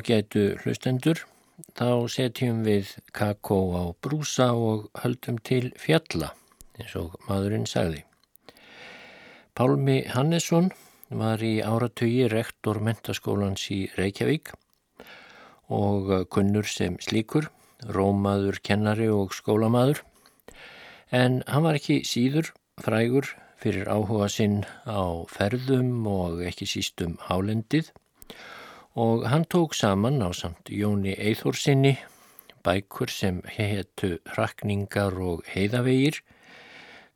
Ágætu hlustendur, þá setjum við kakó á brúsa og höldum til fjalla, eins og maðurinn sagði. Pálmi Hannesson var í áratögi rektor mentaskólans í Reykjavík og kunnur sem slíkur, rómaður, kennari og skólamaður. En hann var ekki síður frægur fyrir áhuga sinn á ferðum og ekki sístum hálendið og hann tók saman á samt Jóni Eithórsinni bækur sem hetu Rakningar og heiðavegir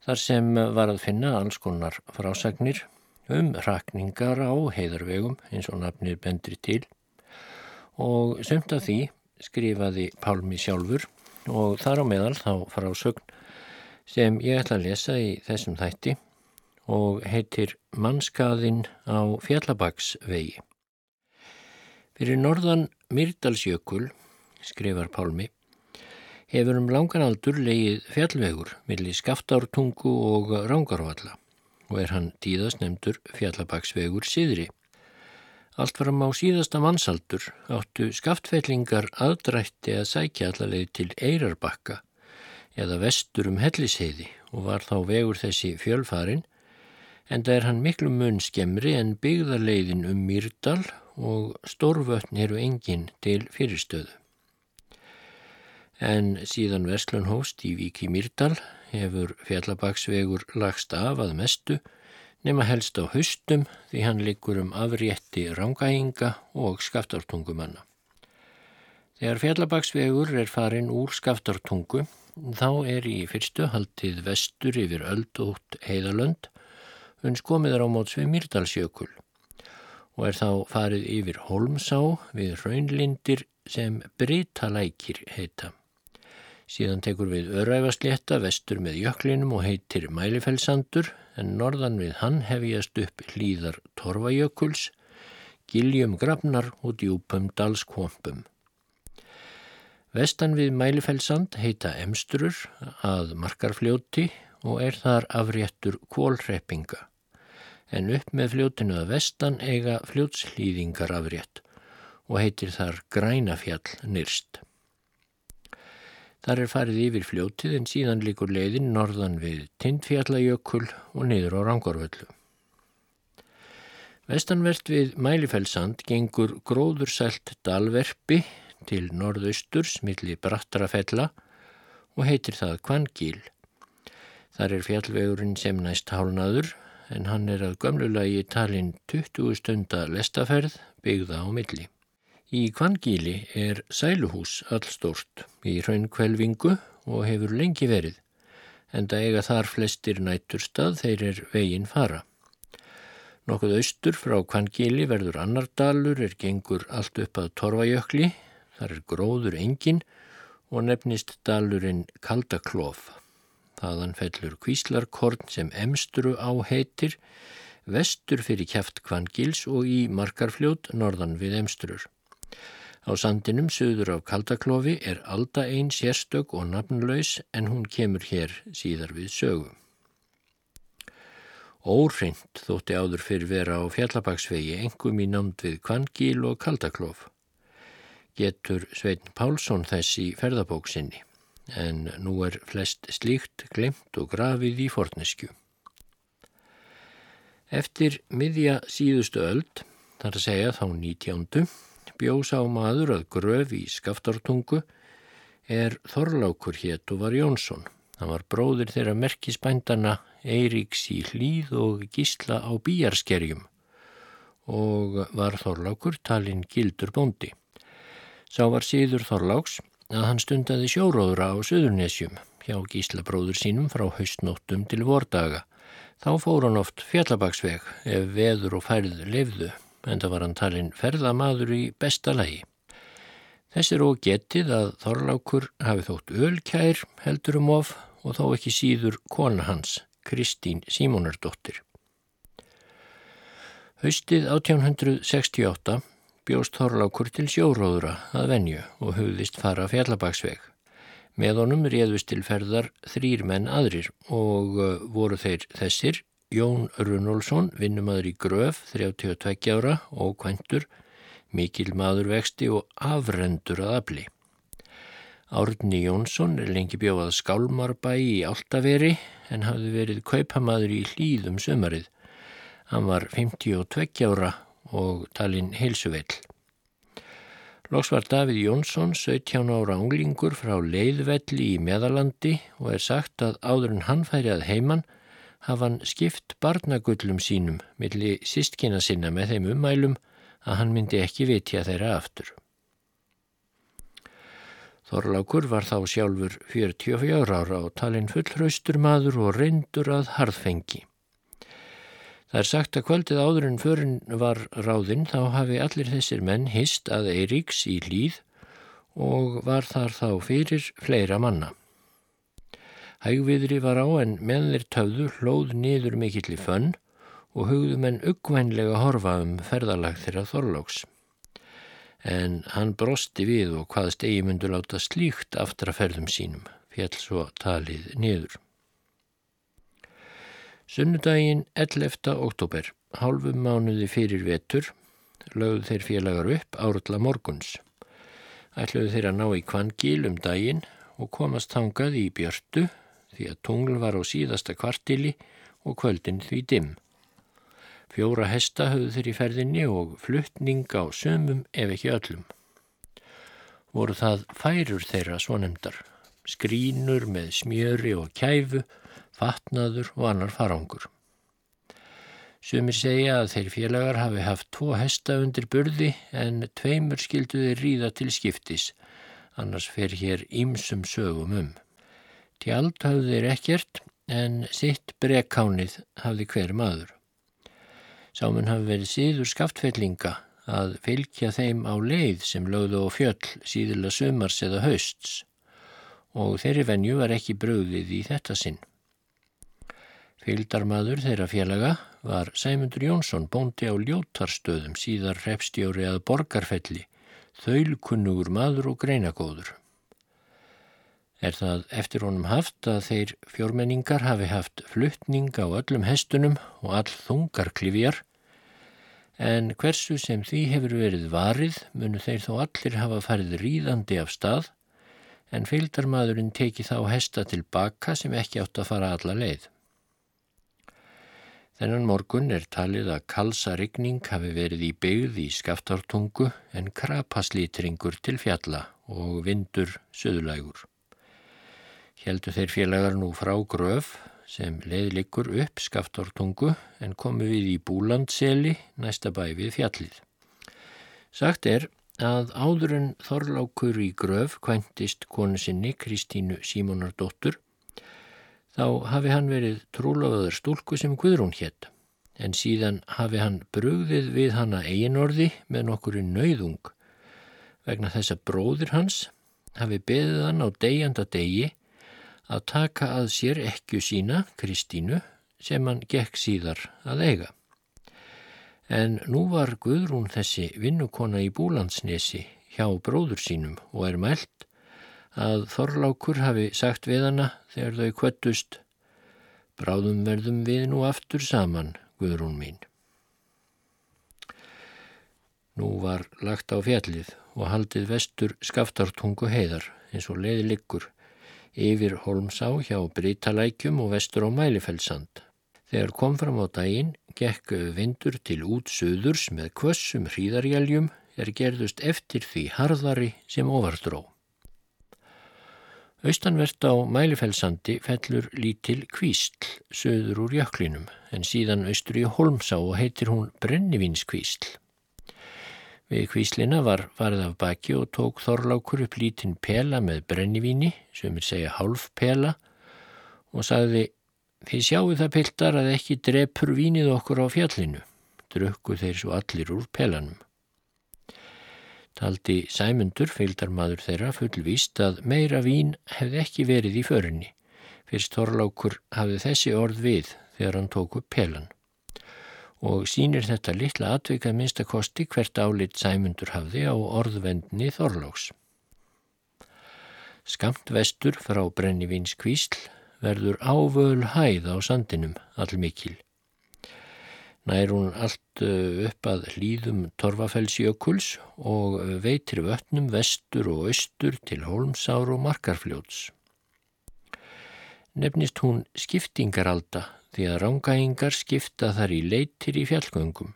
þar sem var að finna alls konar frásagnir um rakningar á heiðarvegum eins og nafnir bendri til og sumt af því skrifaði Pálmi sjálfur og þar á meðal þá frásögn sem ég ætla að lesa í þessum þætti og heitir Mannskaðinn á Fjallabagsvegi. Fyrir norðan Myrdalsjökul, skrifar Pálmi, hefur um langan aldur leið fjallvegur millir skaftártungu og rángarvalla og er hann tíðast nefndur fjallabagsvegur síðri. Allt varum á síðasta mannsaldur áttu skaftfellingar aðdrætti að sækja allarleið til Eirarbakka eða vestur um Hellisheiði og var þá vegur þessi fjölfarin en það er hann miklu mun skemmri en byggðarleiðin um Myrdal og stórvötn eru engin til fyrirstöðu. En síðan Vestlun hóst í Viki Myrdal hefur fjallabagsvegur lagst af að mestu nema helst á haustum því hann liggur um afrétti rangæinga og skaftartungumanna. Þegar fjallabagsvegur er farin úr skaftartungu þá er í fyrstu haldið vestur yfir öldótt heiðalönd uns komiðar á móts við Myrdalsjökul og er þá farið yfir Holmsá við raunlindir sem Britalækir heita. Síðan tekur við öræfaslétta vestur með jöklinum og heitir Mælifellsandur en norðan við hann hefjast upp hlýðar Torfajökuls, giljum grafnar og djúpum dalskvompum. Vestan við Mælifellsand heita Emstrur að markarfljóti og er þar afréttur kólreppinga. En upp með fljótinu að vestan eiga fljótslýðingar afrétt og heitir þar Grænafjall nyrst. Þar er farið yfir fljótið en síðan líkur leiðin norðan við Tindfjallajökull og niður á Rangorvöldu. Vestanvert við Mælifellsand gengur gróðursælt dalverpi til norðausturs milli Brattarafella og heitir það Kvangíl. Þar er fjallvegurinn sem næst hálnaður en hann er að gömlulagi talinn 20 stunda lestaferð byggða á milli. Í Kvangíli er sæluhús allstórt í raunkvelvingu og hefur lengi verið, en það eiga þar flestir nætturstað þeir er veginn fara. Nokkuð austur frá Kvangíli verður annar dalur er gengur allt upp að Torfajökli, þar er gróður engin og nefnist dalurinn Kaldaklof. Þaðan fellur kvíslarkorn sem emsturu áheitir, vestur fyrir kæft Kvangíls og í markarfljót norðan við emsturur. Á sandinum söður af Kaldaklofi er alda einn sérstök og nafnlaus en hún kemur hér síðar við sögu. Órind þótti áður fyrir vera á fjallabagsvegi engum í námt við Kvangíl og Kaldaklof. Getur Sveitn Pálsson þess í ferðabóksinni en nú er flest slíkt glemt og grafið í forneskju. Eftir miðja síðustu öld, þar að segja þá nítjándu, bjós á maður að gröf í skaftartungu er Þorlákur hétt og var Jónsson. Hann var bróðir þeirra merkisbændana Eiríks í hlýð og gísla á bíjarskerjum og var Þorlákur talinn gildur bóndi. Sá var síður Þorláks að hann stundaði sjóróðra á Suðurnesjum hjá gíslabróður sínum frá haustnóttum til vordaga. Þá fór hann oft fjallabagsveg ef veður og færð lefðu en það var hann talinn ferðamaður í besta lagi. Þess er og getið að Þorlákur hafi þótt ölkær heldur um of og þó ekki síður kona hans, Kristín Símonardóttir. Haustið 1868 bjóst Þorlákur til sjóróðura að venju og hugðist fara fjallabagsveg. Með honum réðust til ferðar þrýr menn aðrir og uh, voru þeir þessir Jón Runolfsson, vinnumadur í Gröf, 32 ára og kventur, mikil maður vexti og afrendur að afli. Árni Jónsson er lengi bjóðað skálmarbæ í Áltaveri en hafði verið kaupamaður í hlýðum sömarið. Hann var 52 ára og talinn heilsuveill. Loks var Davíð Jónsson 17 ára unglingur frá leiðvelli í meðalandi og er sagt að áður en hann færi að heiman hafa hann skipt barnagullum sínum milli sístkina sinna með þeim umælum að hann myndi ekki vitja þeirra aftur. Þorlákur var þá sjálfur 44 ára og talinn fullhraustur maður og reyndur að harðfengi. Það er sagt að kvöldið áður en förin var ráðinn þá hafi allir þessir menn hist að Eiríks í hlýð og var þar þá fyrir fleira manna. Hægviðri var á en meðlir töfðu hlóð niður mikill í fönn og hugðu menn uggvænlega horfa um ferðalag þeirra Þorláks en hann brosti við og hvaðst eigi myndu láta slíkt aftraferðum sínum, fjall svo talið niður. Sunnudaginn 11. oktober, hálfum mánuði fyrir vetur, lögðu þeir félagar upp árla morguns. Ætluðu þeir að ná í kvangil um daginn og komast hangað í björtu því að tungl var á síðasta kvartili og kvöldin því dimm. Fjóra hesta höfðu þeir í ferðinni og fluttning á sömum ef ekki öllum. Voru það færur þeirra svonemdar, skrínur með smjöri og kæfu, fatnaður og annar farangur. Sumir segja að þeir félagar hafi haft tvo hesta undir burði en tveimur skilduði ríða til skiptis, annars fer hér ímsum sögum um. Tjald hafðu þeir ekkert en sitt brekkánið hafði hver maður. Sámun hafi verið síður skaftfellinga að fylgja þeim á leið sem lögðu á fjöll síðila sömars eða hausts og þeirri venju var ekki bröðið í þetta sinn. Fylgdarmadur þeirra félaga var Sæmundur Jónsson bóndi á ljótarstöðum. Síðar repstjóri að borgarfelli, þaulkunnugur maður og greinagóður. Er það eftir honum haft að þeir fjórmenningar hafi haft fluttning á öllum hestunum og all þungar klifjar, en hversu sem því hefur verið varið munu þeir þó allir hafa farið ríðandi af stað, en fylgdarmadurinn teki þá hesta tilbaka sem ekki átt að fara alla leið. Þennan morgun er talið að kalsa rigning hafi verið í byggð í skaftartungu en krapaslítringur til fjalla og vindur söðulægur heldur þeir félagar nú frá gröf sem leiðlikur upp skaftortungu en komu við í Búlandseli næsta bæ við fjallið. Sagt er að áður en Þorlákur í gröf kvæntist konu sinni Kristínu Símonardóttur þá hafi hann verið trúlafaður stúlku sem Guðrún hétt en síðan hafi hann brugðið við hanna eiginorði með nokkurinn nauðung vegna þess að bróðir hans hafi beðið hann á degjanda degi að taka að sér ekku sína, Kristínu, sem hann gekk síðar að eiga. En nú var Guðrún þessi vinnukona í Búlandsnesi hjá bróður sínum og er mælt að Þorlákur hafi sagt við hana þegar þau kvöttust Bráðum verðum við nú aftur saman, Guðrún mín. Nú var lagt á fjallið og haldið vestur skaftartungu heiðar eins og leiði liggur yfir Holmsá hjá Brítalækjum og vestur á Mælifellsand. Þegar kom fram á daginn, gekk vindur til út söðurs með kvössum hríðarjæljum er gerðust eftir því harðari sem ofardró. Austanvert á Mælifellsandi fellur lítil kvísl söður úr jöklinum en síðan austur í Holmsá og heitir hún Brennivinskvísl. Við kvíslina var varð af baki og tók Þorlákur upp lítinn pela með brennivíni, sem er segja hálf pela, og sagði Þið sjáu það piltar að ekki drepur vínið okkur á fjallinu. Drukku þeir svo allir úr pelanum. Taldi Sæmundur, fylgdarmadur þeirra, fullvíst að meira vín hefði ekki verið í förinni. Fyrst Þorlákur hafði þessi orð við þegar hann tók upp pelan og sínir þetta litla atvikað minnstakosti hvert álit sæmundur hafði á orðvendni Þorlóks. Skamt vestur frá Brennivins kvísl verður ávöl hæð á sandinum allmikil. Nær hún allt uh, upp að hlýðum Torfafellsjökuls og veitir vötnum vestur og austur til Holmsár og Markarfljóts. Nefnist hún skiptingaralda því að rángæingar skipta þar í leitir í fjallgöngum.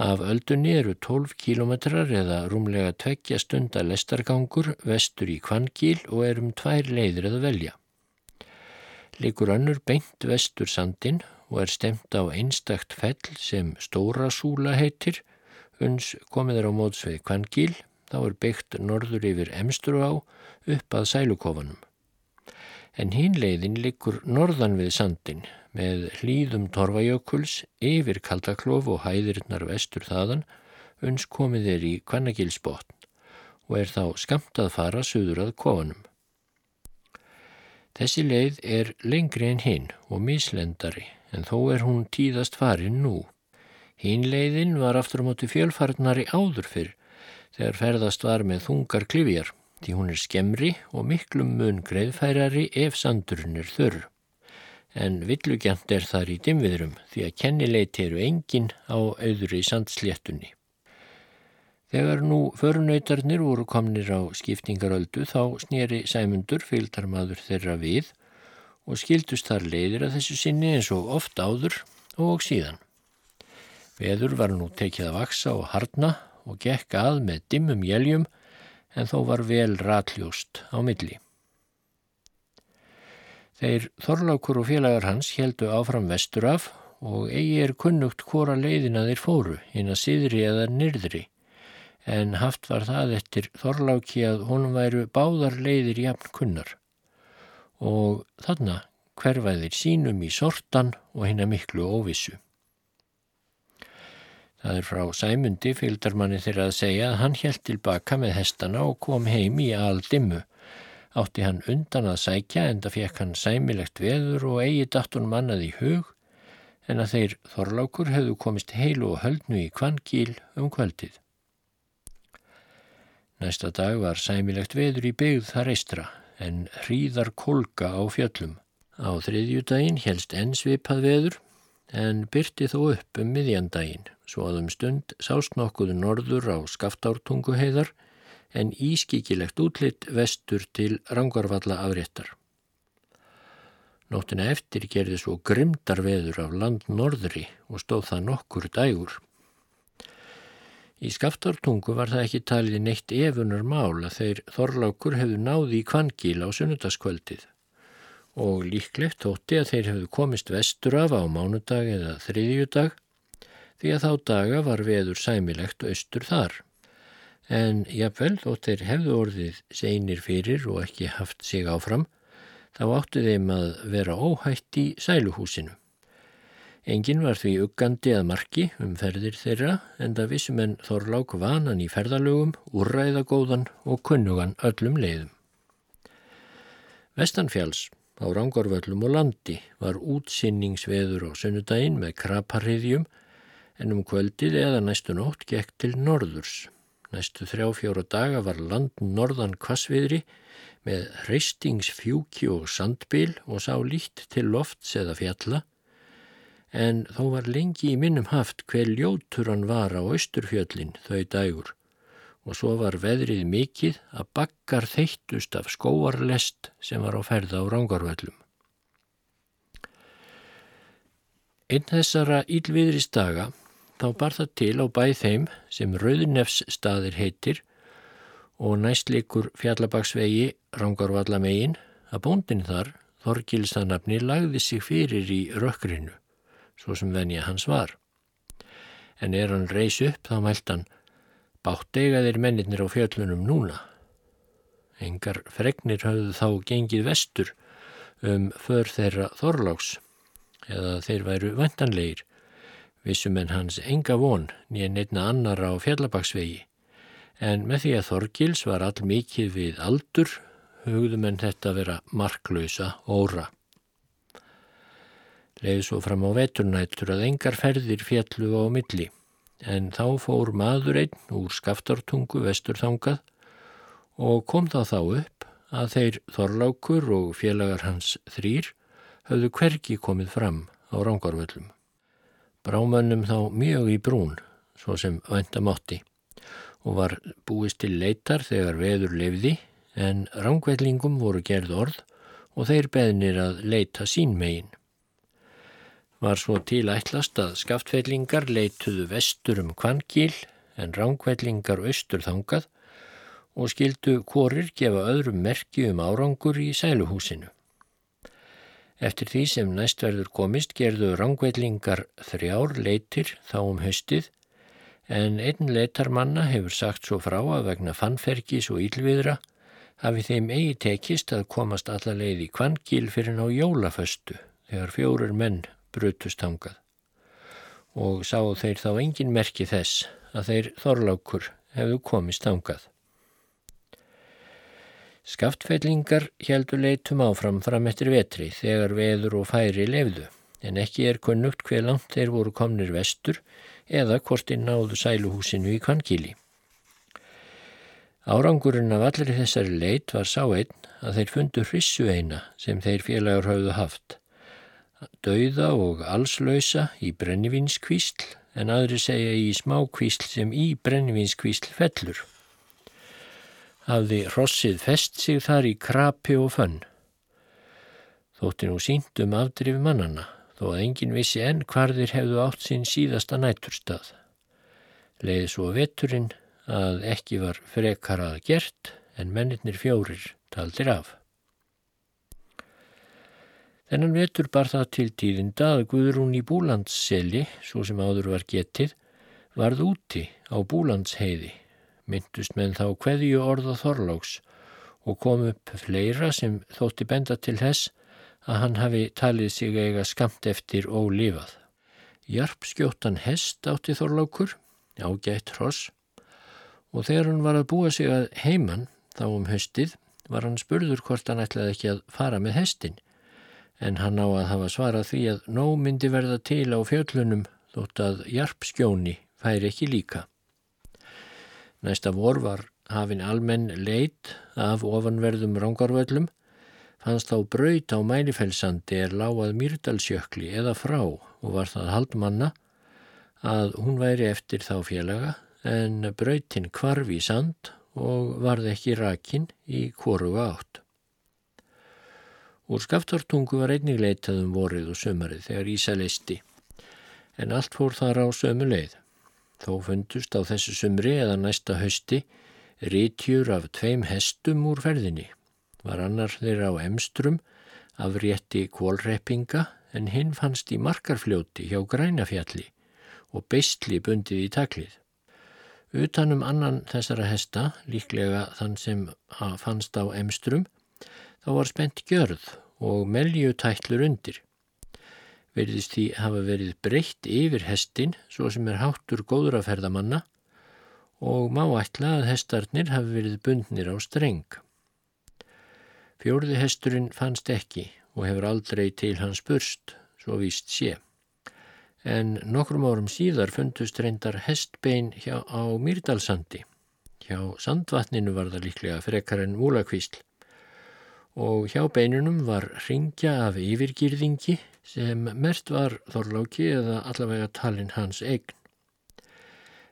Af öldunni eru 12 kílometrar eða rúmlega tveggja stunda lestargangur vestur í Kvangíl og er um tvær leiðir að velja. Likur önnur beint vestur sandin og er stemt á einstakt fell sem Stóra Súla heitir, uns komið er á mótsveið Kvangíl, þá er byggt norður yfir Emstru á upp að sælukofanum. En hín leiðin likur norðan við sandin með hlýðum Torfajökuls yfir Kaldaklof og hæðirinnar vestur þaðan, uns komið er í Kvannagilsbotn og er þá skamt að fara söður að kofanum. Þessi leið er lengri en hinn og mislendari en þó er hún tíðast farin nú. Hinn leiðin var aftur á móti fjölfarnari áður fyrr þegar ferðast var með þungar klifjar því hún er skemri og miklum mun greiðfærari ef sandurinn er þörr. En villugjant er þar í dimviðrum því að kennileiti eru engin á auðri sandsléttunni. Þegar nú förunautarnir voru komnir á skiptingaröldu þá snýri sæmundur fylgdarmadur þeirra við og skildust þar leiðir að þessu sinni eins og oft áður og síðan. Veður var nú tekið að vaksa og harna og gekk að með dimmum jæljum en þó var vel ratljóst á milli. Þeir Þorlákur og félagar hans heldu áfram vestur af og eigi er kunnugt hvora leiðina þeir fóru, inn að síðri eða nyrðri, en haft var það eftir Þorláki að honum væru báðar leiðir jafn kunnar og þarna hverfaðir sínum í sortan og hinn að miklu óvissu. Það er frá sæmundi fylgdarmanni þeirra að segja að hann helt tilbaka með hestana og kom heim í aldimmu. Átti hann undan að sækja en það fekk hann sæmilegt veður og eigi dattun mannað í hug en að þeir þorlákur hefðu komist heilu og höldnu í kvangíl um kvöldið. Næsta dag var sæmilegt veður í byggð þar eistra en hríðar kolga á fjöllum. Á þriðjúdægin helst enn svipað veður en byrti þó upp um miðjandægin svo að um stund sást nokkuðu norður á skaftártunguheiðar en ískikilegt útlitt vestur til rangarvalla afréttar. Nóttina eftir gerði svo grimdar veður af land norðri og stóð það nokkur dægur. Í skaftartungu var það ekki talið neitt efunar mál að þeir þorlákur hefðu náði í kvangíl á sunnundaskvöldið og líklegt þótti að þeir hefðu komist vestur af á mánudag eða þriðjudag því að þá daga var veður sæmilegt austur þar. En jáfnvel þótt þeir hefðu orðið seinir fyrir og ekki haft sig áfram, þá áttu þeim að vera óhætt í sæluhúsinu. Engin var því uggandi að marki um ferðir þeirra en það vissum en Þorlák vanan í ferðalögum, úrræðagóðan og kunnugan öllum leiðum. Vestanfjáls á Rangorvöllum og landi var útsinningsveður á sunnudaginn með kraparriðjum en um kvöldið eða næstu nótt gekk til norðurs. Næstu þrjá fjóra daga var land norðan kvassviðri með hreistingsfjúki og sandbil og sá líkt til lofts eða fjalla en þó var lengi í minnum haft hver ljótur hann var á austurfjöllin þau dægur og svo var veðrið mikið að bakkar þeittust af skóarlest sem var á ferða á rángarvöllum. Einn þessara ílviðrist daga þá bar það til á bæð þeim sem Rauðnefs staðir heitir og næstleikur fjallabagsvegi rángarvallamegin að bóndin þar, Þorgilstanabni, lagði sig fyrir í rökkrinu svo sem venja hans var. En er hann reys upp þá mælt hann, bátt eiga þeir mennirnir á fjöllunum núna. Engar fregnir hafðu þá gengið vestur um för þeirra þorláks eða þeir væru vantanleir, vissum en hans enga von nýja neittna annar á fjallabaksvegi, en með því að Þorgils var all mikið við aldur hugðum en þetta vera marklausa óra. Leði svo fram á veturnættur að engar ferðir fjallu á milli, en þá fór maður einn úr skaftartungu vesturþangað og kom þá þá upp að þeir Þorlákur og félagar hans þrýr höfðu hverki komið fram á rángarvöllum. Brámönnum þá mjög í brún, svo sem vandamátti og var búist til leitar þegar veður lefði en rángvetlingum voru gerð orð og þeir beðnir að leita sín megin. Var svo til ætlast að skaftfellingar leituðu vestur um Kvangil en rángvellingar austur þangað og skildu korir gefa öðrum merki um árangur í sæluhúsinu. Eftir því sem næstverður komist gerðu rángvellingar þrjár leitir þá um höstið en einn leitarmanna hefur sagt svo frá að vegna fannferkis og ílviðra hafi þeim eigi tekist að komast alla leið í kvangil fyrir ná jólaföstu þegar fjórir menn brutust hangað og sá þeir þá engin merki þess að þeir þorlákur hefðu komist hangað. Skaftfellingar heldur leitum áfram fram eftir vetri þegar veður og færi lefðu en ekki er kunnugt hver langt þeir voru komnir vestur eða hvort þeir náðu sæluhúsinu í Kvankíli. Árangurinn af allir þessari leit var sá einn að þeir fundu hrissu eina sem þeir félagur hafðu haft. Dauða og allslöysa í brennivínskvísl en aðri segja í smákvísl sem í brennivínskvísl fellur. Hafði Rossið fest sig þar í krapi og fönn. Þótti nú sínt um afdrif mannana þó að engin vissi enn hvar þeir hefðu átt sín síðasta næturstað. Leiði svo veturinn að ekki var frekarað gert en mennirnir fjórir taldir af. Þennan vetur bar það til tíðinda að Guðrún í Búlandsseli, svo sem áður var getið, varð úti á Búlandsheiði, myndust menn þá hverju orða þorláks og kom upp fleira sem þótti benda til þess að hann hafi talið sig eiga skamt eftir og lifað. Jarp skjóttan hest átti Þorlákur, ágætt hross, og þegar hann var að búa sig að heiman þá um höstið var hann spurður hvort hann ætlaði ekki að fara með hestin, en hann á að hafa svarað því að nóg myndi verða til á fjöllunum þótt að Jarp skjóni færi ekki líka. Næsta vor var hafinn almenn leit af ofanverðum rángarvöllum fannst þá braut á mælifelsandi er láað Myrdalsjökli eða frá og var það haldmanna að hún væri eftir þá félaga en brautin kvarf í sand og varð ekki rakin í koruga átt. Úr skaftartungu var einnig leitað um vorið og sömarið þegar Ísa leisti en allt fór þar á sömu leið. Þó fundust á þessu sömri eða næsta hausti rítjur af tveim hestum úr ferðinni var annar þeirra á emstrum af rétti kólreppinga en hinn fannst í markarfljóti hjá grænafjalli og beistli bundið í taklið. Utanum annan þessara hesta, líklega þann sem fannst á emstrum, þá var spennt gjörð og meljutætlur undir. Verðist því hafa verið breytt yfir hestin, svo sem er háttur góðraferðamanna og má ætla að hestarnir hafi verið bundnir á streng. Fjórði hesturinn fannst ekki og hefur aldrei til hans burst, svo víst sé. En nokkrum árum síðar fundust reyndar hestbein hjá, á Myrdalsandi. Hjá sandvatninu var það líklega frekar en múlakvísl og hjá beinunum var ringja af yfirgýrðingi sem mert var þorláki eða allavega talin hans eign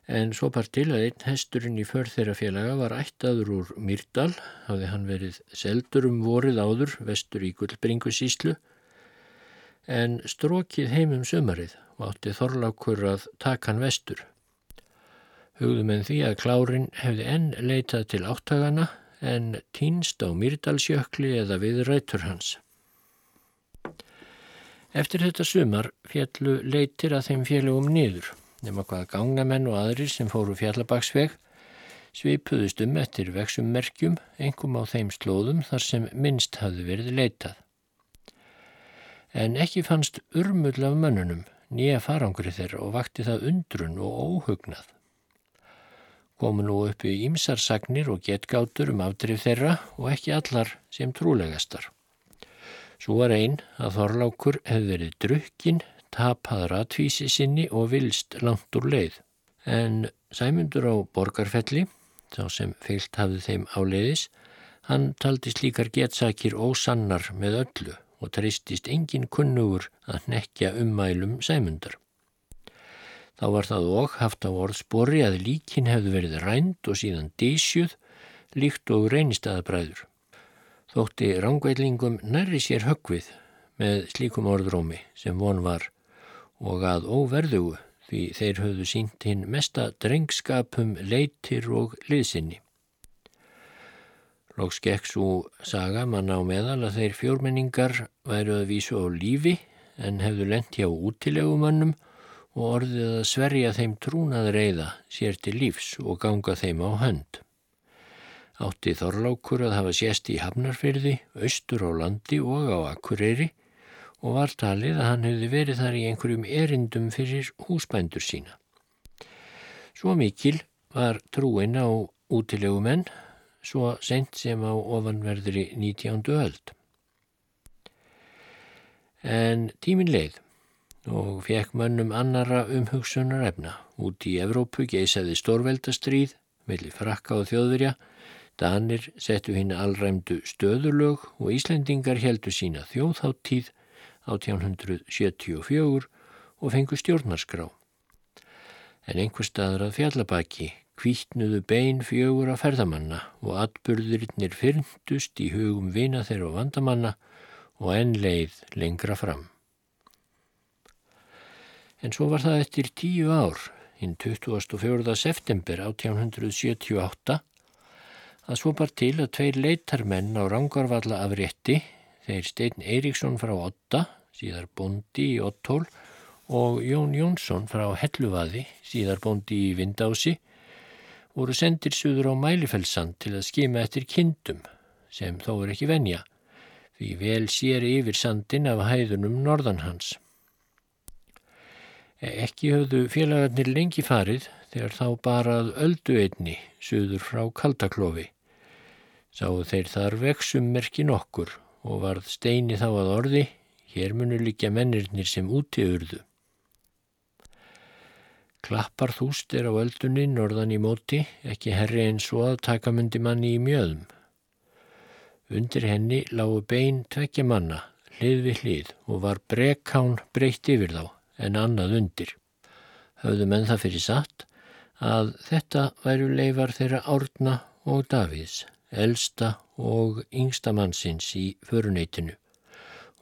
en svo par til að einn hesturinn í för þeirra félaga var ættaður úr Myrdal, hafði hann verið seldur um vorið áður vestur í Gullbringu síslu, en strókið heimum sömarið og átti þorlákur að taka hann vestur. Hugðum en því að klárin hefði enn leitað til áttagana en týnst á Myrdalsjökli eða við rætur hans. Eftir þetta sumar fjallu leitir að þeim félagum niður nema hvað gangnamenn og aðrir sem fóru fjallabaksveg svipuðust um eftir vexummerkjum engum á þeim slóðum þar sem minnst hafði verið leitað. En ekki fannst urmull af mönnunum nýja farangri þeirra og vakti það undrun og óhugnað. Komu nú upp í ímsarsagnir og getgátur um afdrif þeirra og ekki allar sem trúlegastar. Svo var einn að Þorlákur hefði verið drukkinn tapað ratvísi sinni og vilst langt úr leið. En sæmundur á borgarfelli, þá sem feilt hafði þeim áleiðis, hann taldi slíkar getsakir ósannar með öllu og treystist engin kunnugur að nekja ummælum sæmundar. Þá var það og haft á orðspori að líkin hefðu verið rænd og síðan dísjuð líkt og reynistæðabræður. Þótti rángveilingum nærri sér högvið með slíkum orðrómi sem von var og að óverðugu því þeir höfðu sínt hinn mesta drengskapum, leitir og liðsynni. Lóks gekk svo saga manna á meðal að þeir fjórmenningar væru að vísu á lífi en hefðu lent hjá útilegumannum og orðið að sverja þeim trúnað reyða sér til lífs og ganga þeim á hönd. Átti Þorlákur að hafa sést í Hafnarfyrði, austur á landi og á Akureyri og var talið að hann hefði verið þar í einhverjum erindum fyrir húsbændur sína. Svo mikil var trúin á útilegumenn, svo sent sem á ofanverðri 19. öld. En tímin leið og fekk mönnum annara umhugsunar efna. Út í Evrópu geisaði stórveldastríð, melli frakka og þjóðverja, Danir settu hinn allræmdu stöðurlög og Íslendingar heldu sína þjóðháttíð 1874 og fengu stjórnarskrá. En einhver staður að fjallabaki kvítnuðu bein fjögur af ferðamanna og atburðurinnir fyrndust í hugum vina þeirra og vandamanna og enn leið lengra fram en svo var það eftir tíu ár, hinn 24. september 1878, að svo bar til að tveir leitarmenn á Rangarvalla af rétti, þeir Steinn Eiríksson frá Otta, síðar bondi í Ottól, og Jón Jónsson frá Helluvaði, síðar bondi í Vindási, voru sendir suður á Mælifellsand til að skima eftir kindum, sem þó er ekki venja, því vel sér yfir sandin af hæðunum norðanhans. Ekki höfðu félagarnir lengi farið þegar þá barað öldu einni suður frá Kaldaklofi. Sáðu þeir þar vexum merki nokkur og varð steini þá að orði, hér munu líka mennirnir sem úti urðu. Klappar þúst er á öldunni norðan í móti, ekki herri eins og að taka myndi manni í mjöðum. Undir henni lágu bein tvekja manna, hlið við hlið og var brekkán breytt yfir þá en annað undir. Hafðu menn það fyrir satt að þetta væru leifar þeirra Árna og Davíðs, elsta og yngsta mannsins í föruneytinu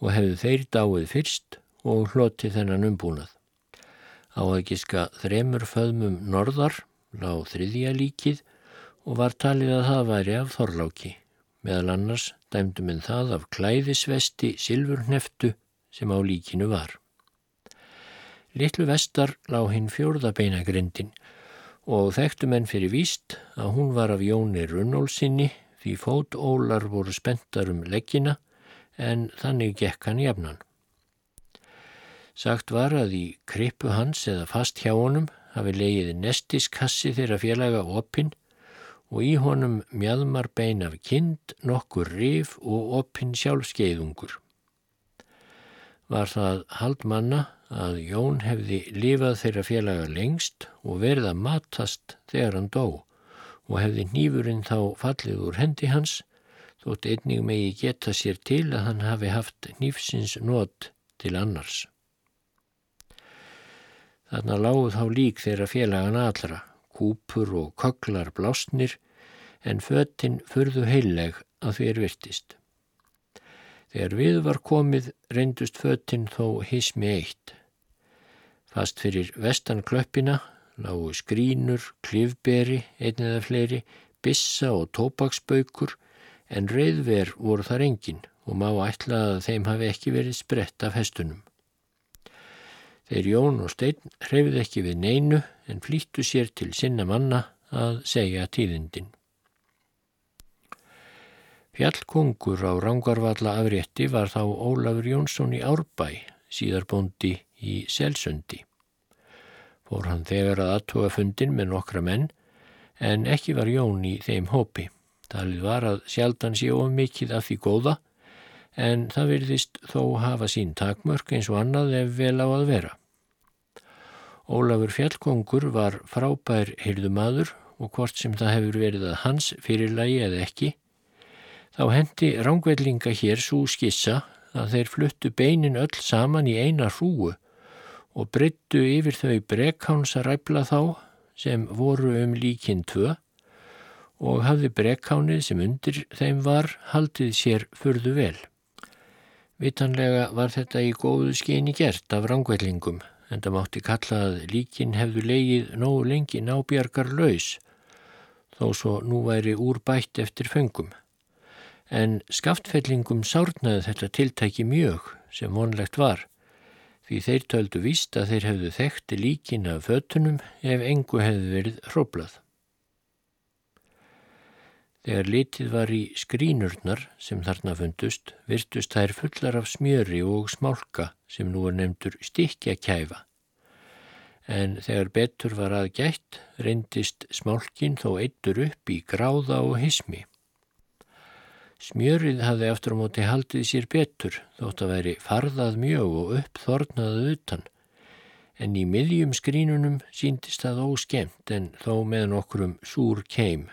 og hefðu þeir dáið fyrst og hloti þennan umbúnað. Á að giska þremur föðmum norðar lág þriðja líkið og var talið að það væri af þorláki. Meðal annars dæmdum en það af klæðisvesti silfurneftu sem á líkinu var. Littlu vestar lág hinn fjórðabeinagrindin og þekktu menn fyrir víst að hún var af Jóni Runnólsinni því fótólar voru spenntar um leggina en þannig gekk hann jafnan. Sagt var að í kripu hans eða fast hjá honum hafi leiðið nestiskassi þeirra félaga opinn og í honum mjadmar bein af kind, nokkur rif og opinn sjálfskeiðungur. Var það haldmanna að Jón hefði lifað þeirra félaga lengst og verið að matast þegar hann dó og hefði nýfurinn þá fallið úr hendi hans þótt einnig megi geta sér til að hann hafi haft nýfsins nót til annars. Þarna láguð þá lík þeirra félagan allra, kúpur og köklar blásnir en föttin furðu heilleg að því er virtist. Þegar við var komið reyndust föttin þó hismi eitt. Fast fyrir vestan klöppina lágu skrínur, klifberi, einn eða fleiri, bissa og tópaksbaukur en reyðver voru þar engin og má ætla að þeim hafi ekki verið sprett af hestunum. Þeir Jón og Steinn hrefið ekki við neinu en flýttu sér til sinna manna að segja tíðindin. Fjallkongur á Rangarvalla afrétti var þá Ólafur Jónsson í Árbæ, síðarbóndi í Selsundi. Fór hann þegar að aðtuga fundin með nokkra menn en ekki var Jón í þeim hópi. Talið var að sjaldan sé of mikið af því góða en það virðist þó hafa sín takmörk eins og annað ef vel á að vera. Ólafur Fjallkongur var frábær hyrðumadur og hvort sem það hefur verið að hans fyrirlægi eða ekki, þá hendi rángvellinga hér svo skissa að þeir fluttu beinin öll saman í eina hrúu og breyttu yfir þau brekháns að ræfla þá sem voru um líkin tvö og hafði brekkánið sem undir þeim var haldið sér fyrðu vel. Vitanlega var þetta í góðu skeini gert af rangveilingum en það mátti kalla að líkin hefðu leigið nógu lengi nábjargar laus þó svo nú væri úr bætt eftir föngum. En skaftfellingum sárnaði þetta tiltæki mjög sem vonlegt var því þeir töldu víst að þeir hefðu þekkti líkin af fötunum ef engu hefðu verið hróplað. Þegar litið var í skrínurnar sem þarna fundust, virtust þær fullar af smjöri og smálka sem nú er nefndur stikja kæfa. En þegar betur var að gætt, reyndist smálkin þó eittur upp í gráða og hismi. Smjörið hafði aftur á móti haldið sér betur þótt að veri farðað mjög og uppþornaðið utan. En í miðjum skrínunum síndist það óskemmt en þó með nokkurum súr keim.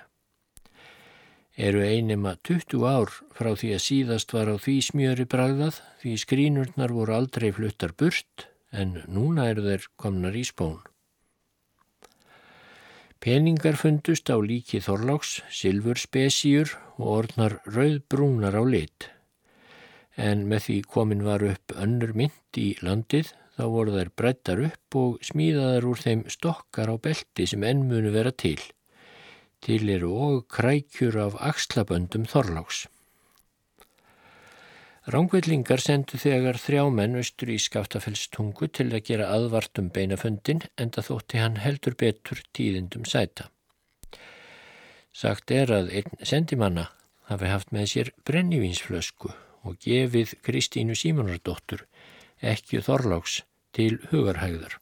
Eru einima 20 ár frá því að síðast var á því smjöri bragðað því skrínurnar voru aldrei fluttar burt en núna eru þeir komnar í spón. Peningar fundust á líki Þorláks, silfurspesíur og orðnar rauðbrúnar á lit. En með því komin var upp önnur mynd í landið þá voru þær brettar upp og smíðaðar úr þeim stokkar á belti sem enn munu vera til. Til eru og krækjur af axlaböndum Þorláks. Rángveitlingar sendu þegar þrjá menn austur í skaftafellstungu til að gera aðvartum beinaföndin en það þótti hann heldur betur tíðindum sæta. Sagt er að einn sendimanna hafi haft með sér brennivínsflösku og gefið Kristínu Símonardóttur ekki þorláks til hugarhægðar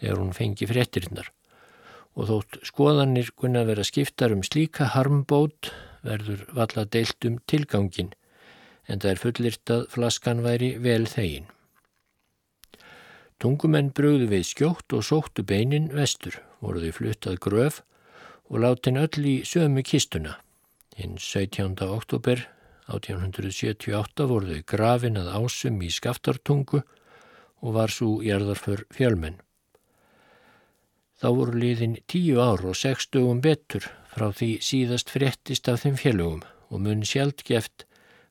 þegar hún fengi fréttirinnar og þótt skoðanir kunna vera skiptar um slíka harmbót verður valla deilt um tilgangin en það er fullirt að flaskan væri vel þegin. Tungumenn brugðu við skjótt og sóttu beinin vestur, voru þau fluttað gröf og látin öll í sömu kistuna. Hinn 17. oktober 1878 voru þau grafin að ásum í skaftartungu og var svo jarðarför fjölmenn. Þá voru liðin tíu ár og sex dögum betur frá því síðast fréttist af þeim fjölugum og mun sjálfgeft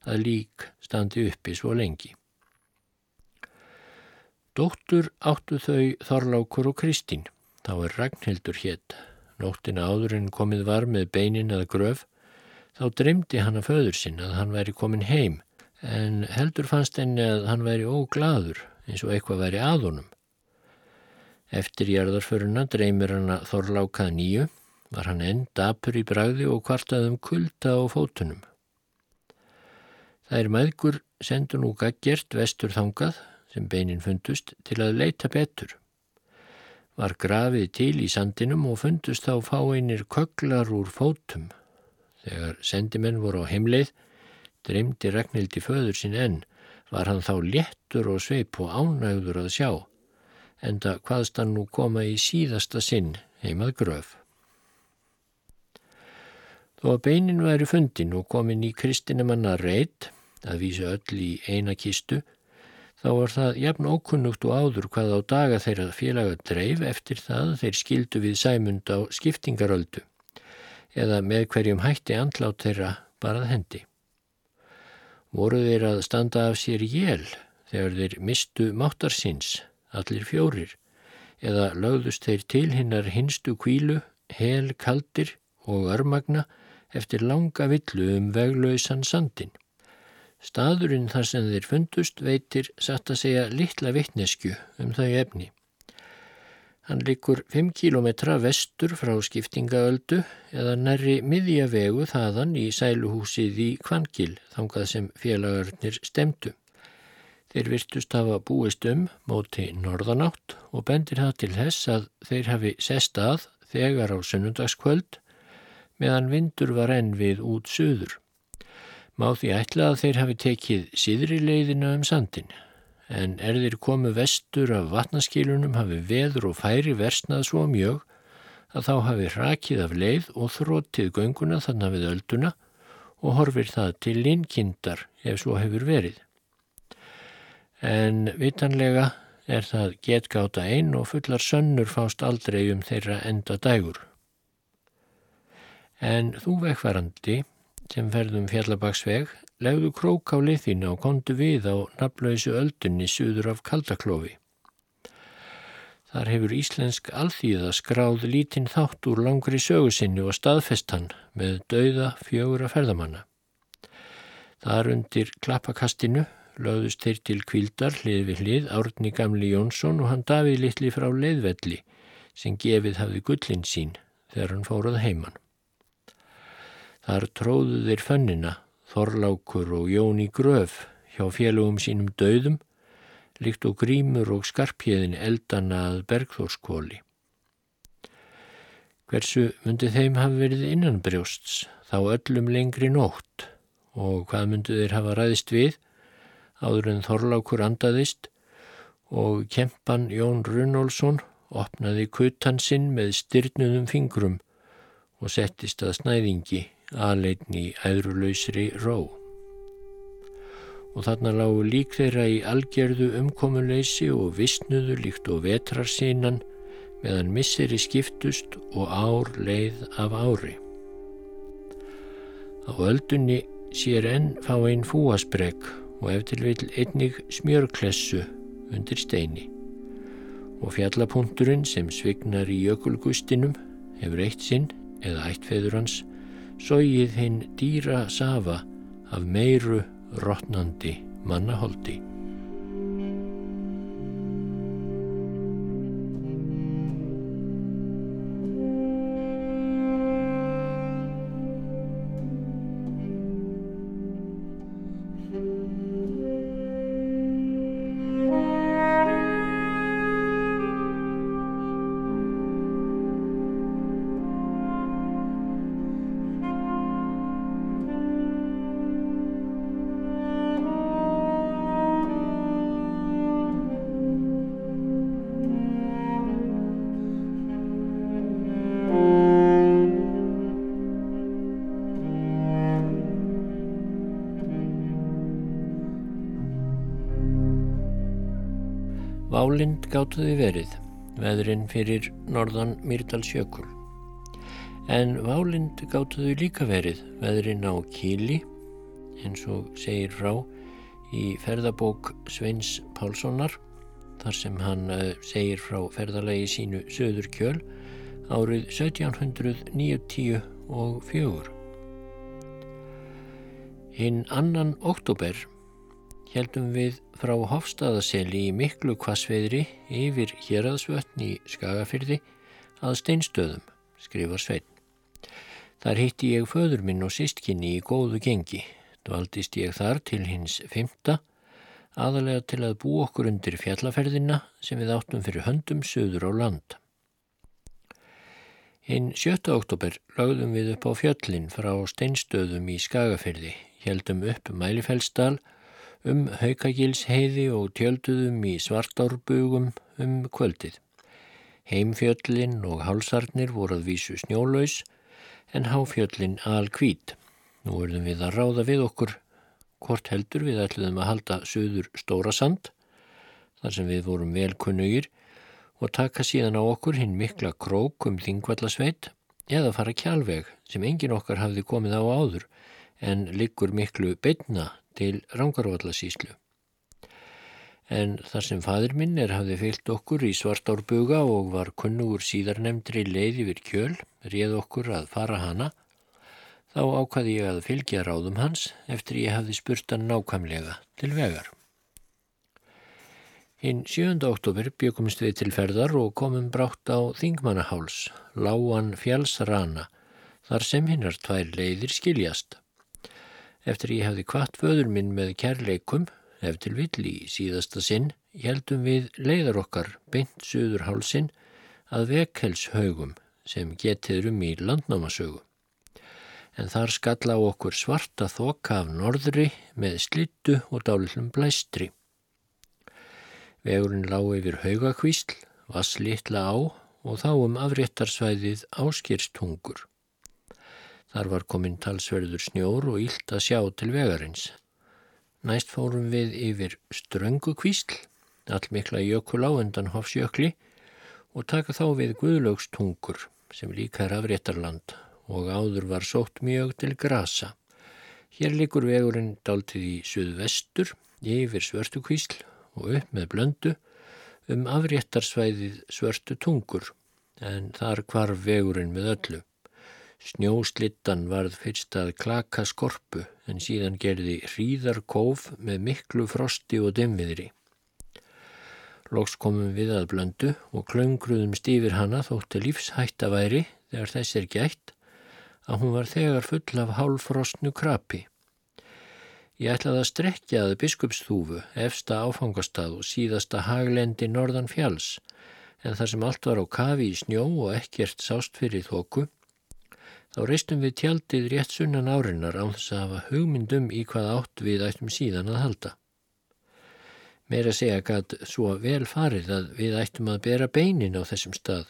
að lík standi uppi svo lengi. Dóttur áttu þau Þorlákur og Kristín, þá er Ragnhildur hétt. Nóttina áður en komið var með beinin að gröf, þá dreymdi hann að föður sinn að hann væri komin heim, en heldur fannst henni að hann væri óglaður eins og eitthvað væri aðunum. Eftir jarðarföruna dreymir hann að Þorlákað nýju, var hann enn dapur í bragði og kvartaðum kulda á fótunum. Það er maðgur sendur nú gaggjert vestur þangað sem beinin fundust til að leita betur. Var grafið til í sandinum og fundust þá fáinir köklar úr fótum. Þegar sendimenn voru á heimleið, dreymdi Ragnhildi föður sinn enn, var hann þá léttur og sveip og ánægður að sjá, enda hvaðst hann nú koma í síðasta sinn heimað gröf. Þó að beinin væri fundin og komin í kristinumanna reyt, að vísa öll í eina kistu, þá var það jafn ókunnugt og áður hvað á daga þeirra félaga dreif eftir það þeir skildu við sæmund á skiptingaröldu eða með hverjum hætti andlát þeirra barað hendi. Voru þeir að standa af sér jél þegar þeir mistu máttarsins, allir fjórir, eða lögðust þeir til hinnar hinstu kvílu, hel kaldir og örmagna eftir langa villu um veglausan sandin. Staðurinn þar sem þeir fundust veitir satt að segja litla vittnesku um þau efni. Hann likur 5 km vestur frá skiptingaöldu eða nærri miðjavegu þaðan í sæluhúsið í Kvangil þangað sem félagarnir stemdu. Þeir virtust hafa búist um móti norðanátt og bendir það til þess að þeir hafi sest að þegar á sunnundagskvöld meðan vindur var enn við út söður. Má því ætla að þeir hafi tekið síðri leiðina um sandin, en er þeir komu vestur af vatnaskilunum hafi veður og færi versnað svo mjög að þá hafi rakið af leið og þróttið gönguna þannig við ölduna og horfir það til linnkindar ef svo hefur verið. En vitanlega er það getgáta einn og fullar sönnur fást aldrei um þeirra enda dægur. En þú vekkvarandi sem ferðum fjallabagsveg legðu krók á liðina og kondu við á naflausu öldunni suður af kaldaklófi. Þar hefur íslensk alþýða skráð lítinn þátt úr langri sögusinni og staðfestan með dauða fjögur að ferðamanna. Þar undir klappakastinu lögðust þeir til kvildar hlið við hlið Árni Gamli Jónsson og hann Davíð Littli frá leiðvelli sem gefið hafði gullin sín þegar hann fórað heimann. Þar tróðu þeir fönnina Þorlákur og Jóni Gröf hjá félögum sínum dauðum líkt og grímur og skarpjöðin eldana að bergþórskóli. Hversu myndi þeim hafa verið innan brjósts þá öllum lengri nótt? Og hvað myndi þeir hafa ræðist við áður en Þorlákur andaðist? Og kempan Jón Runolfsson opnaði kuttansinn með styrnuðum fingrum og settist að snæðingi aðleitn í æðrulausri ró og þarna lágu lík þeirra í algerðu umkomuleysi og vissnuðu líkt og vetrarsínan meðan misseri skiptust og ár leið af ári. Á öldunni sér enn fá einn fúasbreg og eftir vil einnig smjörklessu undir steini og fjallapunkturinn sem svignar í jökulgustinum hefur eitt sinn eða ættfeður hans sógið hinn dýra safa af meiru rótnandi mannaholdi. Gáttuði verið, veðurinn fyrir norðan Myrdalsjökul. En válind gáttuði líka verið, veðurinn á Kíli, eins og segir frá í ferðabók Sveins Pálssonar, þar sem hann eh, segir frá ferðalagi sínu Söður kjöl árið 1790 og fjögur. Hinn annan oktober heldum við frá Hofstaðaseli í miklu kvassveðri yfir Hjeraðsvötn í Skagafyrði að steinstöðum, skrifar Svein. Þar hitti ég föður minn og sístkinni í góðu gengi. Dvaldist ég þar til hins fymta, aðalega til að bú okkur undir fjallaferðina sem við áttum fyrir höndum söður á land. Hinn 7. oktober lagðum við upp á fjöllin frá steinstöðum í Skagafyrði, heldum upp Mælifellsdal um haukagilsheiði og tjölduðum í svartárbugum um kvöldið. Heimfjöllin og hálsarnir voru að vísu snjólaus en háfjöllin alkvít. Nú verðum við að ráða við okkur hvort heldur við ætluðum að halda söður stóra sand þar sem við vorum velkunnugir og taka síðan á okkur hinn mikla krók um þingvallasveit eða fara kjálveg sem engin okkar hafði komið á áður en liggur miklu beitna til Rangarvallasíslu. En þar sem fadur minn er hafði fyllt okkur í svartárbuga og var kunnugur síðarnemndri leið yfir kjöl, réð okkur að fara hana, þá ákvaði ég að fylgja ráðum hans eftir ég hafði spurt hann nákvæmlega til vegar. Hinn 7. oktober byggumst við til ferðar og komum brátt á Þingmannaháls, lágan fjálsrana, þar sem hinnar tvær leiðir skiljast. Eftir ég hefði kvart föður minn með kærleikum, eftir vill í síðasta sinn, heldum við leiðar okkar beint söður hálsin að vekelshaugum sem getið um í landnámasögu. En þar skalla á okkur svarta þoka af norðri með slittu og dálillum blæstri. Vegurinn lág yfir haugakvísl, var slitla á og þá um afréttarsvæðið áskýrstungur. Þar var komin talsverður snjór og ílt að sjá til vegarins. Næst fórum við yfir ströngu kvísl allmikla jökul á undan Hofsjökli og taka þá við Guðlaugstungur sem líka er afréttarland og áður var sótt mjög til grasa. Hér likur vegurinn dáltið í suðvestur, yfir svörtukvísl og upp með blöndu um afréttarsvæðið svörtu tungur en þar kvarf vegurinn með öllu. Snjóslittan varð fyrst að klaka skorpu en síðan gerði hríðarkóf með miklu frosti og demviðri. Lóks komum við að blöndu og klöngruðum stífir hana þótti lífshætta væri þegar þess er gætt að hún var þegar full af hálfrostnu krapi. Ég ætlaði að strekjaði biskupsþúfu, efsta áfangastað og síðasta haglendi norðan fjalls, en þar sem allt var á kafi í snjó og ekkert sást fyrir þóku, þá reistum við tjaldið rétt sunnan árinar án þess að hafa hugmyndum í hvað átt við ættum síðan að halda. Meira segja gæt svo vel farið að við ættum að bera beinin á þessum stað,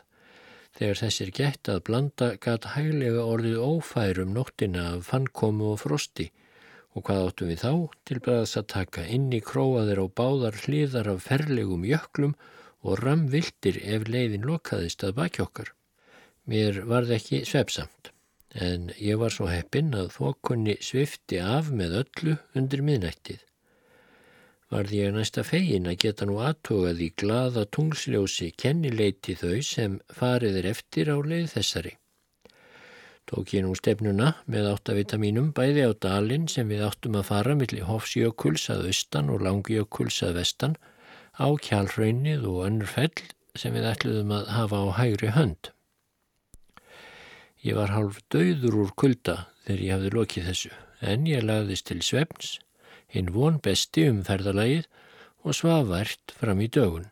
þegar þessir gætt að blanda gæt hæglega orðið ófærum nóttina af fannkomu og frosti, Og hvað áttum við þá? Til bræðs að taka inn í króaðir á báðar hliðar af ferlegum jöklum og ramvildir ef leiðin lokaðist að bakjokkar. Mér varð ekki svepsamt, en ég var svo heppinn að þokunni svifti af með öllu undir miðnættið. Varð ég næsta fegin að geta nú aðtogað í glada tungsljósi kennileiti þau sem fariðir eftir á leið þessari tók ég nú stefnuna með áttavita mínum bæði á dalinn sem við áttum að fara millir Hofsjökuls að austan og Langjökuls að vestan á kjálfraunnið og önnur fell sem við ætluðum að hafa á hægri hönd. Ég var hálf döður úr kulda þegar ég hafði lokið þessu en ég lagðist til svefns, hinn von besti um ferðalagið og svavært fram í dögun.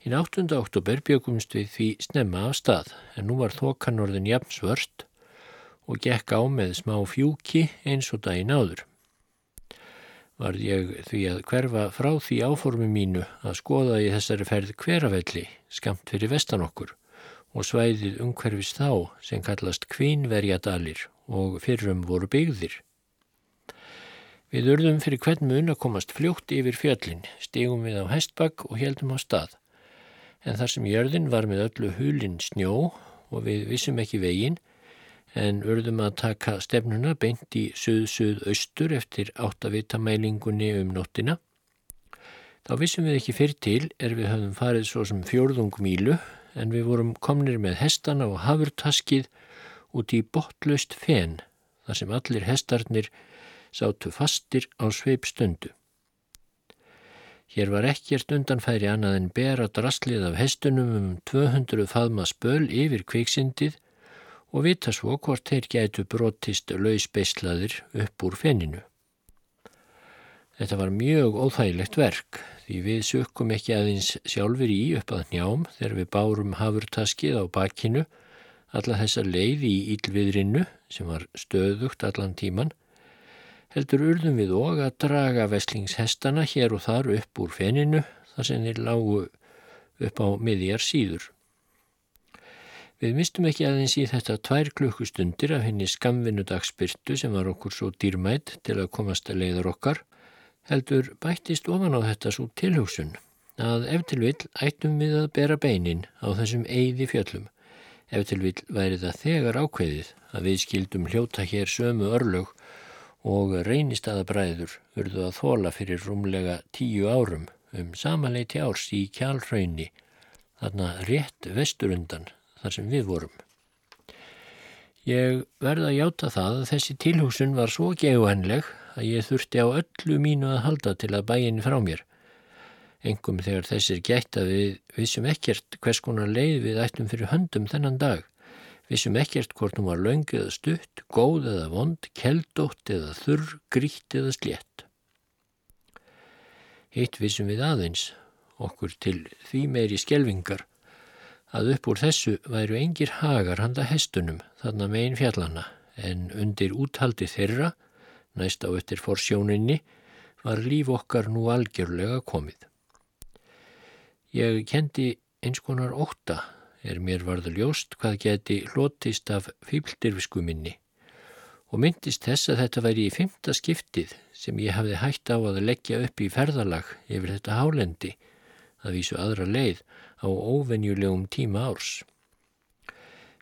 Hinn 8. oktober byggumst við því snemma af stað en nú var þokanorðin jafnsvört og gekk á með smá fjúki eins og daginn áður. Var ég því að hverfa frá því áformi mínu að skoða í þessari ferð hveravelli skamt fyrir vestan okkur og svæðið umhverfis þá sem kallast Kvínverjadalir og fyrrum voru byggðir. Við urðum fyrir hvern mun að komast fljótt yfir fjöllin, stegum við á hestbakk og heldum á stað en þar sem jörðin var með öllu hulin snjó og við vissum ekki vegin en urðum að taka stefnuna beint í suð-suð-austur eftir áttavitamælingunni um nóttina. Þá vissum við ekki fyrir til er við höfum farið svo sem fjórðung mílu en við vorum komnir með hestana og hafurtaskið út í botlöst fen þar sem allir hestarnir sátu fastir á sveip stundu. Hér var ekkert undanfæri annað en bera drastlið af hestunum um 200 faðma spöl yfir kviksindið og vita svo hvort þeir gætu brotist lausbeislaðir upp úr fenninu. Þetta var mjög óþægilegt verk því við sökkum ekki aðeins sjálfur í upp að njám þegar við bárum hafurtaskið á bakkinu alla þessa leið í ílviðrinu sem var stöðugt allan tíman heldur urðum við og að draga veslingshestana hér og þar upp úr feninu þar sem þeir lágu upp á miðjar síður. Við mistum ekki aðeins í þetta tvær klukkustundir af henni skamvinu dagspyrtu sem var okkur svo dýrmætt til að komast að leiður okkar, heldur bættist ofan á þetta svo tilhugsun að ef til vill ættum við að bera beinin á þessum eigði fjöllum. Ef til vill væri það þegar ákveðið að við skildum hljóta hér sömu örlög og reynistaðabræður urðu að þóla fyrir rúmlega tíu árum um samanleiti árs í kjálraunni, þarna rétt vesturundan þar sem við vorum. Ég verða að játa það að þessi tilhúsun var svo geguhenleg að ég þurfti á öllu mínu að halda til að bæinni frá mér. Engum þegar þessir gætt að við vissum ekkert hvers konar leið við ættum fyrir höndum þennan dag. Vissum ekkert hvort hún var laung eða stutt, góð eða vond, keldótt eða þurr, grítt eða slétt. Hitt vissum við aðeins, okkur til því meiri skjelvingar, að upp úr þessu væru engir hagar handa hestunum þarna megin fjallana en undir úthaldi þeirra, næst á eftir forsjóninni, var líf okkar nú algjörlega komið. Ég kendi eins konar óta er mér varðu ljóst hvað geti hlotist af fýbldirfsku minni og myndist þess að þetta væri í fymta skiptið sem ég hafði hægt á að leggja upp í ferðalag yfir þetta hálendi, að vísu aðra leið á óvenjulegum tíma árs.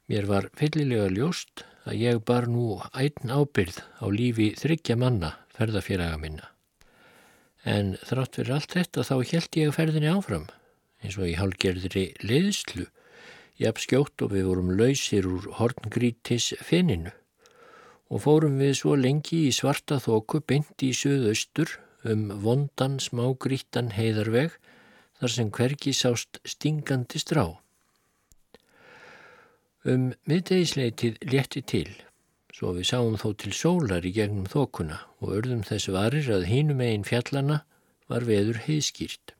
Mér var fyllilega ljóst að ég bar nú ætn ábyrð á lífi þryggja manna ferðafélaga minna. En þrátt fyrir allt þetta þá held ég ferðinni áfram, eins og í hálgerðri leiðslu, jafn skjótt og við vorum lausir úr horngrítis fenninu og fórum við svo lengi í svarta þóku beint í söðaustur um vondan smágrítan heiðarveg þar sem hverki sást stingandi strá. Um miðdegisleitið létti til svo við sáum þó til sólar í gegnum þokuna og örðum þess varir að hínum einn fjallana var veður heiðskýrt.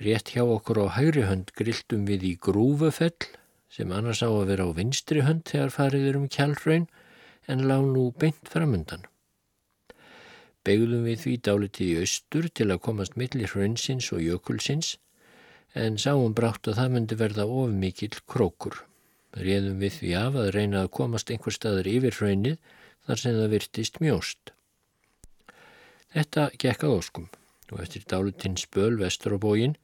Rétt hjá okkur á hægri hönd grilltum við í grúfufell sem annars á að vera á vinstri hönd þegar fariður um kjálfraun en lág nú beint framundan. Begðum við því dálitið í austur til að komast millir hraunsins og jökulsins en sáum brátt að það myndi verða of mikill krókur réðum við því af að reyna að komast einhver staðar yfir hraunnið þar sem það virtist mjóst. Þetta gekk að óskum og eftir dálutinn spöl vestur á bógin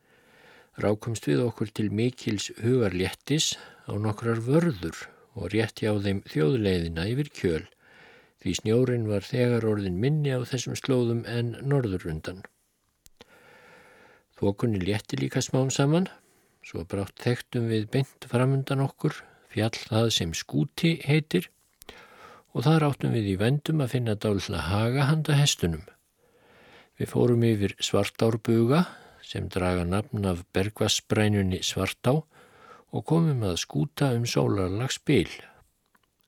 rákumst við okkur til mikils hugarléttis á nokkrar vörður og rétt hjá þeim þjóðleiðina yfir kjöl því snjórin var þegar orðin minni á þessum slóðum en norðurundan. Þokunni létti líka smám saman, svo brátt þekktum við beint framundan okkur fjall það sem skúti heitir og þar áttum við í vendum að finna dálitla haga handa hestunum. Við fórum yfir svartárbuga sem draga nafn af bergvassbrænunni svartá og komum að skúta um sólarlags bil.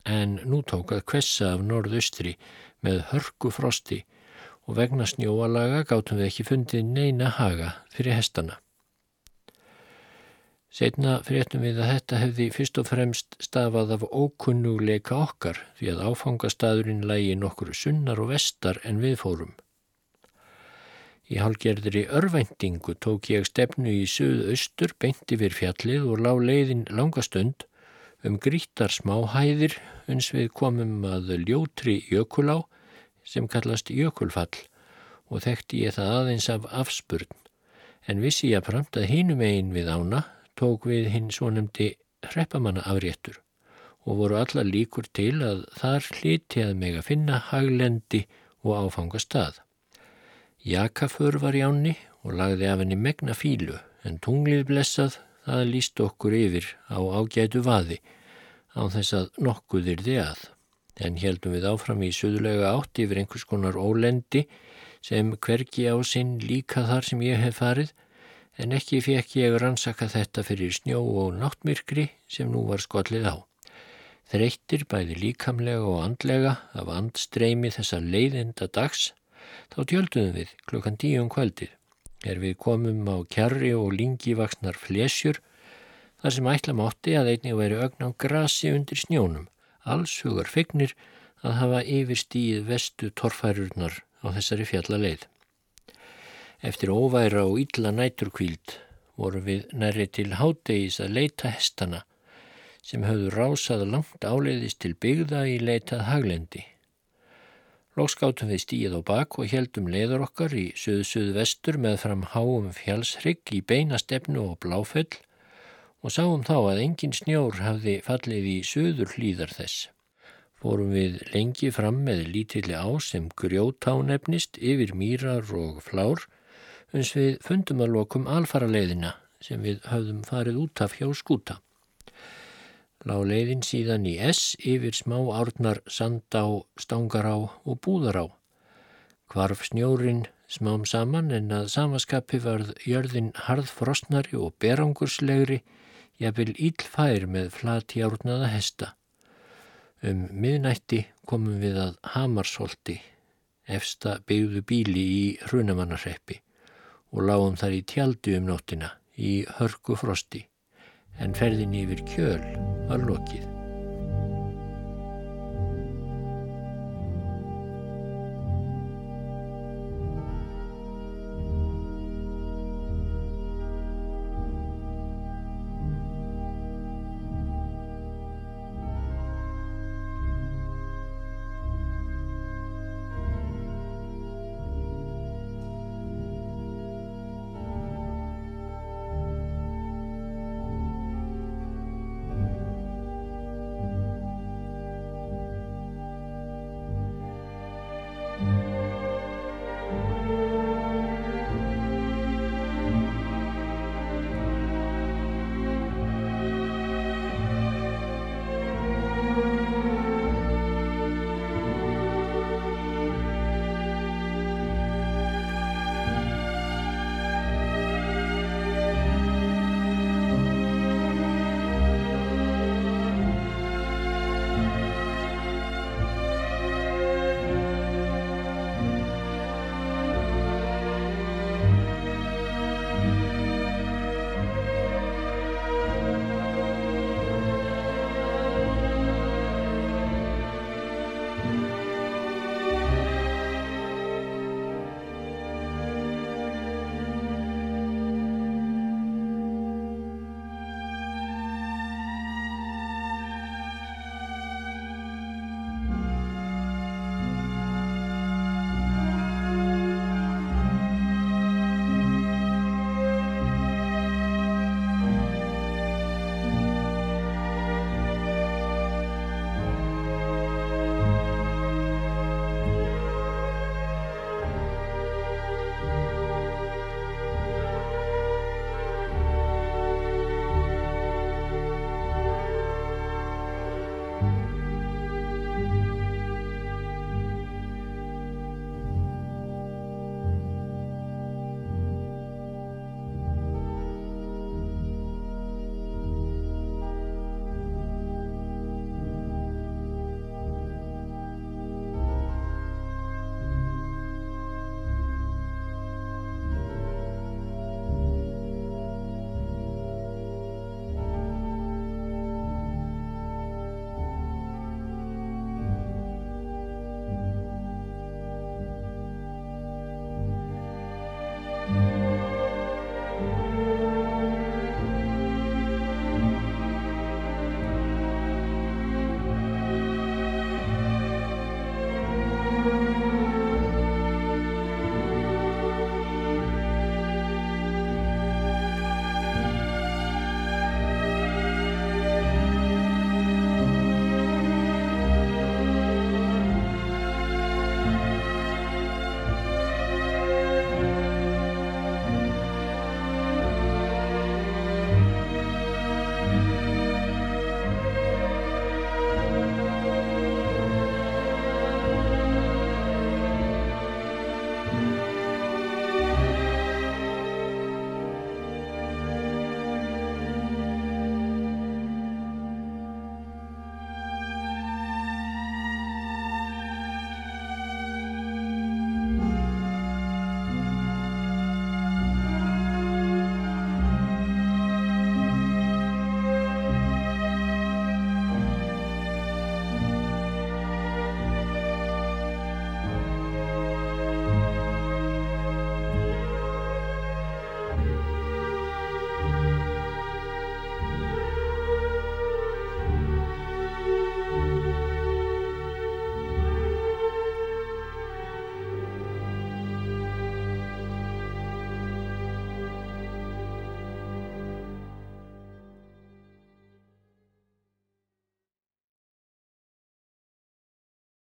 En nú tók að kvessa af norðaustri með hörku frosti og vegna snjóalaga gáttum við ekki fundið neina haga fyrir hestana. Setna fréttum við að þetta hefði fyrst og fremst stafað af ókunnuleika okkar því að áfangastadurinn lægi nokkru sunnar og vestar en við fórum. Í hálgerðri örvendingu tók ég stefnu í söðu-austur beint yfir fjallið og lá leiðin langastund um grítar smáhæðir uns við komum að ljótri jökulá sem kallast jökulfall og þekkti ég það aðeins af afspurn en vissi ég að framt að hinum einn við ána tók við hinn svo nefndi hreppamanna afréttur og voru alla líkur til að þar hliti að meg að finna haglendi og áfanga stað. Jakaför var í ánni og lagði af henni megna fílu en tunglið blessað það líst okkur yfir á ágætu vaði á þess að nokkuðir þið að. En heldum við áfram í söðulega átt yfir einhvers konar ólendi sem hvergi á sinn líka þar sem ég hef farið en ekki fekk ég rannsaka þetta fyrir snjó og náttmyrkri sem nú var skollið á. Þreyttir bæði líkamlega og andlega af andstreimi þessa leiðinda dags, þá tjöldum við klukkan tíum kvöldið, er við komum á kjarri og lingi vaksnar flesjur, þar sem ætla mátti að einnig væri ögn á grasi undir snjónum, alls hugar fegnir að hafa yfirstíð vestu torfærurnar á þessari fjalla leið. Eftir óværa og illa næturkvíld voru við næri til hádegis að leita hestana sem höfðu rásað langt áleiðist til byggða í leitað haglendi. Lókskátum við stíð á bak og heldum leiður okkar í söðu-söðu vestur með fram háum fjálsrygg í beina stefnu og bláfell og sáum þá að engin snjór hafði fallið í söður hlýðar þess. Fórum við lengi fram með lítilli á sem grjótánefnist yfir mýrar og flár uns við fundum að lokum alfara leiðina sem við höfðum farið út af hjá skúta. Lá leiðin síðan í S yfir smá árnar Sandá, Stangará og Búðará. Hvarf snjórin smám saman en að samaskapi varð jörðin harðfrostnari og berangurslegri, jafnvel ílfær með flatjárnaða hesta. Um miðnætti komum við að Hamarsholti, efsta byggðu bíli í Hrunamannarreppi og lágum þar í tjaldi um nóttina í hörku frosti en ferðin yfir kjöl var lokið.